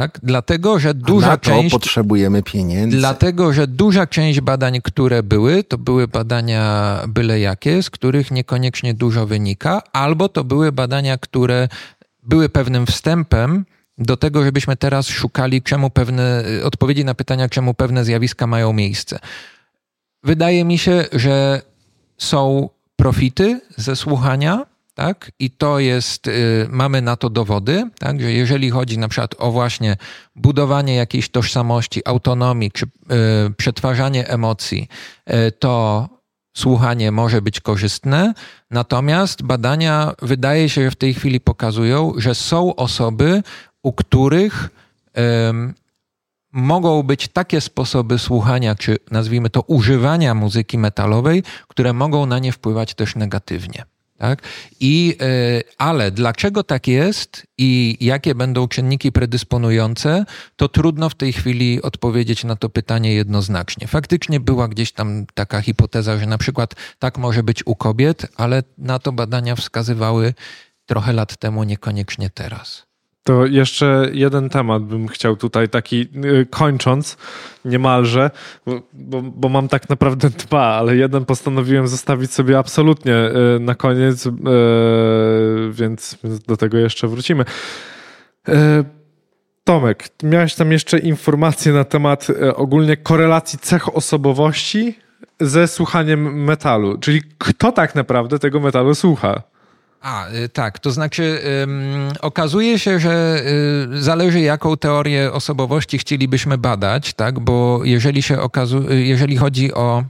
tak? Dlatego, że duża Na to część. potrzebujemy pieniędzy. Dlatego, że duża część badań, które były, to były badania byle jakie, z których niekoniecznie dużo wynika, albo to były badania, które były pewnym wstępem do tego, żebyśmy teraz szukali czemu pewne, odpowiedzi na pytania, czemu pewne zjawiska mają miejsce. Wydaje mi się, że są profity ze słuchania, tak? I to jest, y, mamy na to dowody, tak? Że jeżeli chodzi na przykład o właśnie budowanie jakiejś tożsamości, autonomii, czy y, przetwarzanie emocji, y, to słuchanie może być korzystne. Natomiast badania wydaje się, że w tej chwili pokazują, że są osoby, u których mogą być takie sposoby słuchania, czy nazwijmy to używania muzyki metalowej, które mogą na nie wpływać też negatywnie. Tak? I, y, ale dlaczego tak jest i jakie będą czynniki predysponujące, to trudno w tej chwili odpowiedzieć na to pytanie jednoznacznie. Faktycznie była gdzieś tam taka hipoteza, że na przykład tak może być u kobiet, ale na to badania wskazywały trochę lat temu, niekoniecznie teraz. To jeszcze jeden temat bym chciał tutaj taki y, kończąc niemalże, bo, bo, mam tak naprawdę dwa, ale jeden postanowiłem zostawić sobie absolutnie y, na koniec, y, więc do tego jeszcze wrócimy. Tomek, miałeś tam jeszcze informacje na temat ogólnie korelacji cech osobowości ze słuchaniem metalu, czyli kto tak naprawdę tego metalu słucha? A, y, tak, to znaczy okazuje się, że y, zależy jaką teorię osobowości chcielibyśmy badać, tak, bo jeżeli się okazu- y, jeżeli chodzi o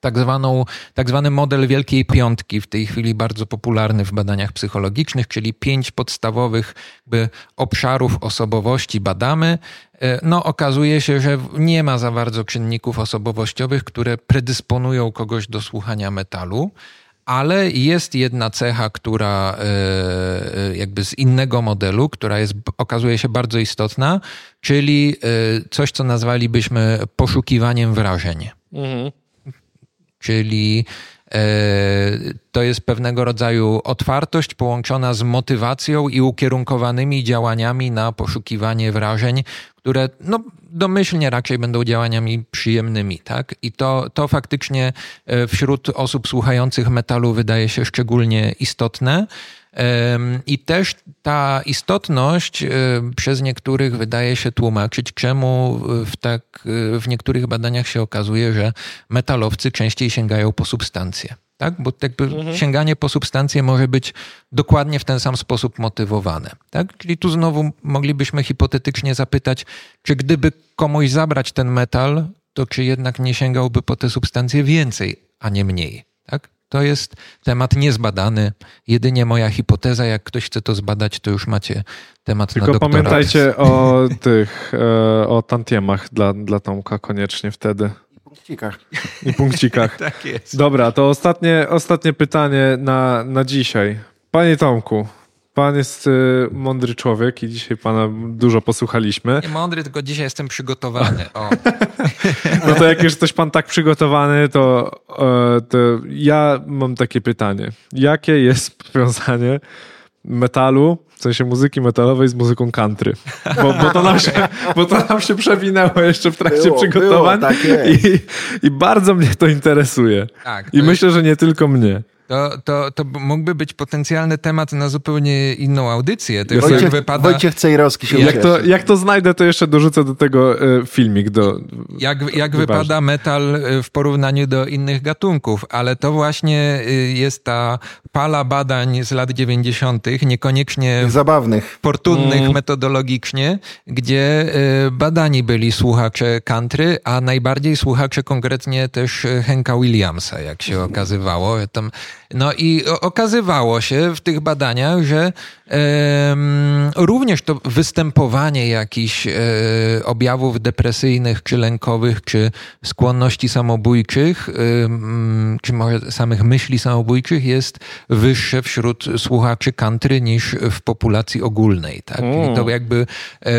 tak, zwaną, tak zwany model Wielkiej Piątki, w tej chwili bardzo popularny w badaniach psychologicznych, czyli pięć podstawowych jakby, obszarów osobowości badamy. E, No, okazuje się, że nie ma za bardzo czynników osobowościowych, które predysponują kogoś do słuchania metalu. Ale jest jedna cecha, która e, e, jakby z innego modelu, która jest, okazuje się bardzo istotna, czyli e, coś, co nazwalibyśmy poszukiwaniem wrażeń. Czyli e, to jest pewnego rodzaju otwartość połączona z motywacją i ukierunkowanymi działaniami na poszukiwanie wrażeń, które no, domyślnie raczej będą działaniami przyjemnymi. Tak? I to, to faktycznie e, wśród osób słuchających metalu wydaje się szczególnie istotne. I też ta istotność e, przez niektórych wydaje się tłumaczyć, czemu w, tak, e, w niektórych badaniach się okazuje, że metalowcy częściej sięgają po substancje. Tak? Bo jakby sięganie po substancje może być dokładnie w ten sam sposób motywowane. Tak? Czyli tu znowu moglibyśmy hipotetycznie zapytać, czy gdyby komuś zabrać ten metal, to czy jednak nie sięgałby po te substancje więcej, a nie mniej. Tak? To jest temat niezbadany. Jedynie moja hipoteza, jak ktoś chce to zbadać, to już macie temat na Tylko doktorat. pamiętajcie o tych, e, o tantiemach dla, dla Tomka koniecznie wtedy Punkcikach. i punkcikach. Tak jest. Dobra, to ostatnie, ostatnie pytanie na, na dzisiaj. Panie Tomku, pan jest y, mądry człowiek i dzisiaj pana dużo posłuchaliśmy. Nie mądry, tylko dzisiaj jestem przygotowany. O. No to jak już jesteś pan tak przygotowany, to, e, to ja mam takie pytanie. Jakie jest powiązanie metalu, w sensie muzyki metalowej z muzyką country? Bo, bo, to, nam się, bo to nam się przewinęło jeszcze w trakcie Było, przygotowań było, tak jest. i, i bardzo mnie to interesuje. Tak, I to myślę, że nie tylko mnie. To, to, to mógłby być potencjalny temat na zupełnie inną audycję. To Wojciech, wypada... Wojciech Cejrowski się jak to, jak to znajdę, to jeszcze dorzucę do tego e, filmik. Do, jak jak wypada metal e, w porównaniu do innych gatunków, ale to właśnie e, jest ta pala badań z lat 90., niekoniecznie zabawnych, fortunnych mm. metodologicznie, gdzie badani byli słuchacze country, a najbardziej słuchacze konkretnie też Henka Williamsa, jak się okazywało. Tam no i okazywało się w tych badaniach, że również to występowanie jakichś e, objawów depresyjnych, czy lękowych, czy skłonności samobójczych, czy może samych myśli samobójczych jest wyższe wśród słuchaczy country niż w populacji ogólnej. Tak? I to jakby e,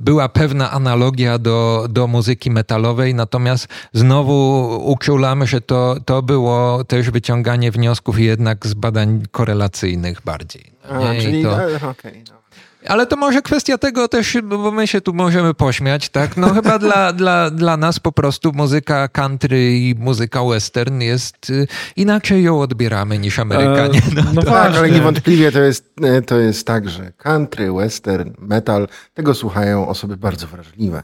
była pewna analogia do, do muzyki metalowej, natomiast znowu uczulamy, że to, to było też wyciąganie wniosków jednak z badań korelacyjnych bardziej. A, czyli, to... okay, no. Ale to może kwestia tego też, bo my się tu możemy pośmiać, tak? No chyba dla, dla, dla nas po prostu muzyka country i muzyka western jest, y, inaczej ją odbieramy niż Amerykanie. E, no, no tak, ale niewątpliwie to jest, e, to jest tak, że country, western, metal, tego słuchają osoby bardzo wrażliwe.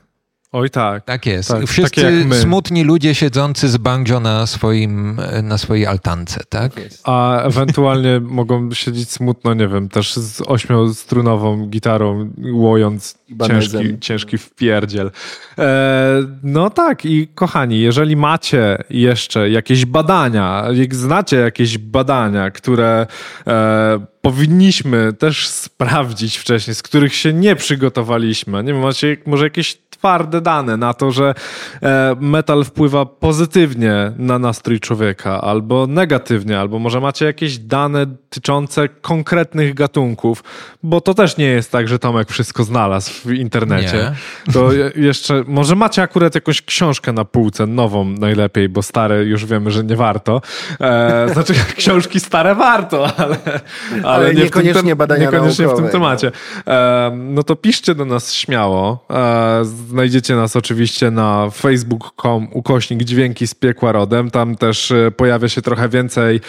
Oj tak. Tak jest. Tak, Wszyscy smutni ludzie siedzący z banjo na, swoim, na swojej altance, tak? tak A ewentualnie mogą siedzieć smutno, nie wiem, też z ośmiostrunową gitarą, łojąc ciężki, ciężki wpierdziel. E, no tak i kochani, jeżeli macie jeszcze jakieś badania, jak znacie jakieś badania, które e, powinniśmy też sprawdzić wcześniej, z których się nie przygotowaliśmy, nie wiem, macie może jakieś twarde dane na to, że e, metal wpływa pozytywnie na nastrój człowieka, albo negatywnie, albo może macie jakieś dane dotyczące konkretnych gatunków, bo to też nie jest tak, że Tomek wszystko znalazł w internecie. Nie. To jeszcze, może macie akurat jakąś książkę na półce, nową najlepiej, bo stare już wiemy, że nie warto. E, znaczy, książki stare warto, ale, ale, ale nie niekoniecznie tym, badania Niekoniecznie naukowe, w tym temacie. No. E, no to piszcie do nas śmiało. E, Znajdziecie nas oczywiście na facebook.com ukośnik dźwięki z piekła rodem. Tam też e, pojawia się trochę więcej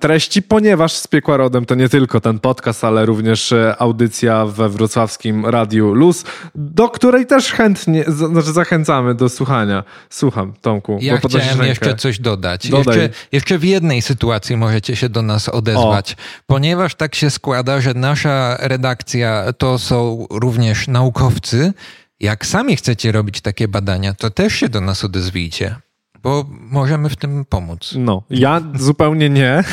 treści, ponieważ z piekła rodem to nie tylko ten podcast, ale również e, audycja we wrocławskim Radiu Luz, do której też chętnie, znaczy zachęcamy do słuchania. Słucham, Tomku. Ja chciałem jeszcze coś dodać. Jeszcze, jeszcze, w jednej sytuacji możecie się do nas odezwać, o. ponieważ tak się składa, że nasza redakcja to są również naukowcy, jak sami chcecie robić takie badania, to też się do nas odezwijcie bo możemy w tym pomóc. No, ja zupełnie nie,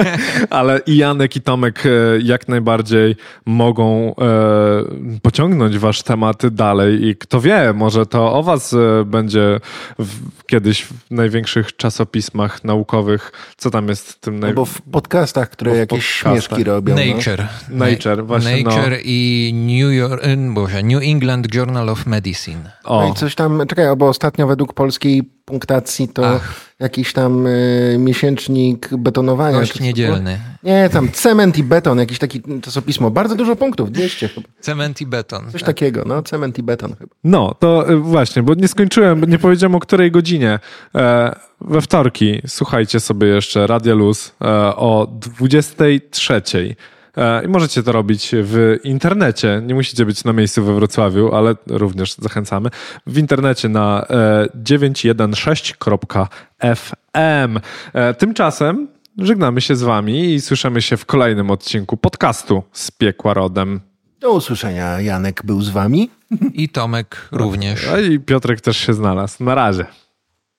ale i Janek i Tomek e, jak najbardziej mogą e, pociągnąć wasz temat dalej i kto wie, może to o was e, będzie w, kiedyś w największych czasopismach naukowych. Co tam jest w tym naj... Albo w podcastach, które jakieś podcastach. śmieszki robią. Nature. No. Nature, właśnie. No. Nature no. i New, York, Boże, New England Journal of Medicine. O. No i coś tam, czekaj, bo ostatnio według polskiej punktacji to Ach. jakiś tam y, miesięcznik betonowania. Gość niedzielny. Nie, tam cement i beton, jakieś taki czasopismo. Bardzo dużo punktów, 200 chyba. Cement i beton. Coś tak. takiego, no, cement i beton chyba. No, to y, właśnie, bo nie skończyłem, nie powiedziałem o której godzinie. E, we wtorki słuchajcie sobie jeszcze Radia Luz e, o 23. E, I możecie to robić w internecie. Nie musicie być na miejscu we Wrocławiu, ale również zachęcamy. W internecie na 916.fm. E, e, tymczasem żegnamy się z Wami i słyszymy się w kolejnym odcinku podcastu z Piekła Rodem. Do usłyszenia. Janek był z Wami. I Tomek również. I Piotrek też się znalazł. Na razie.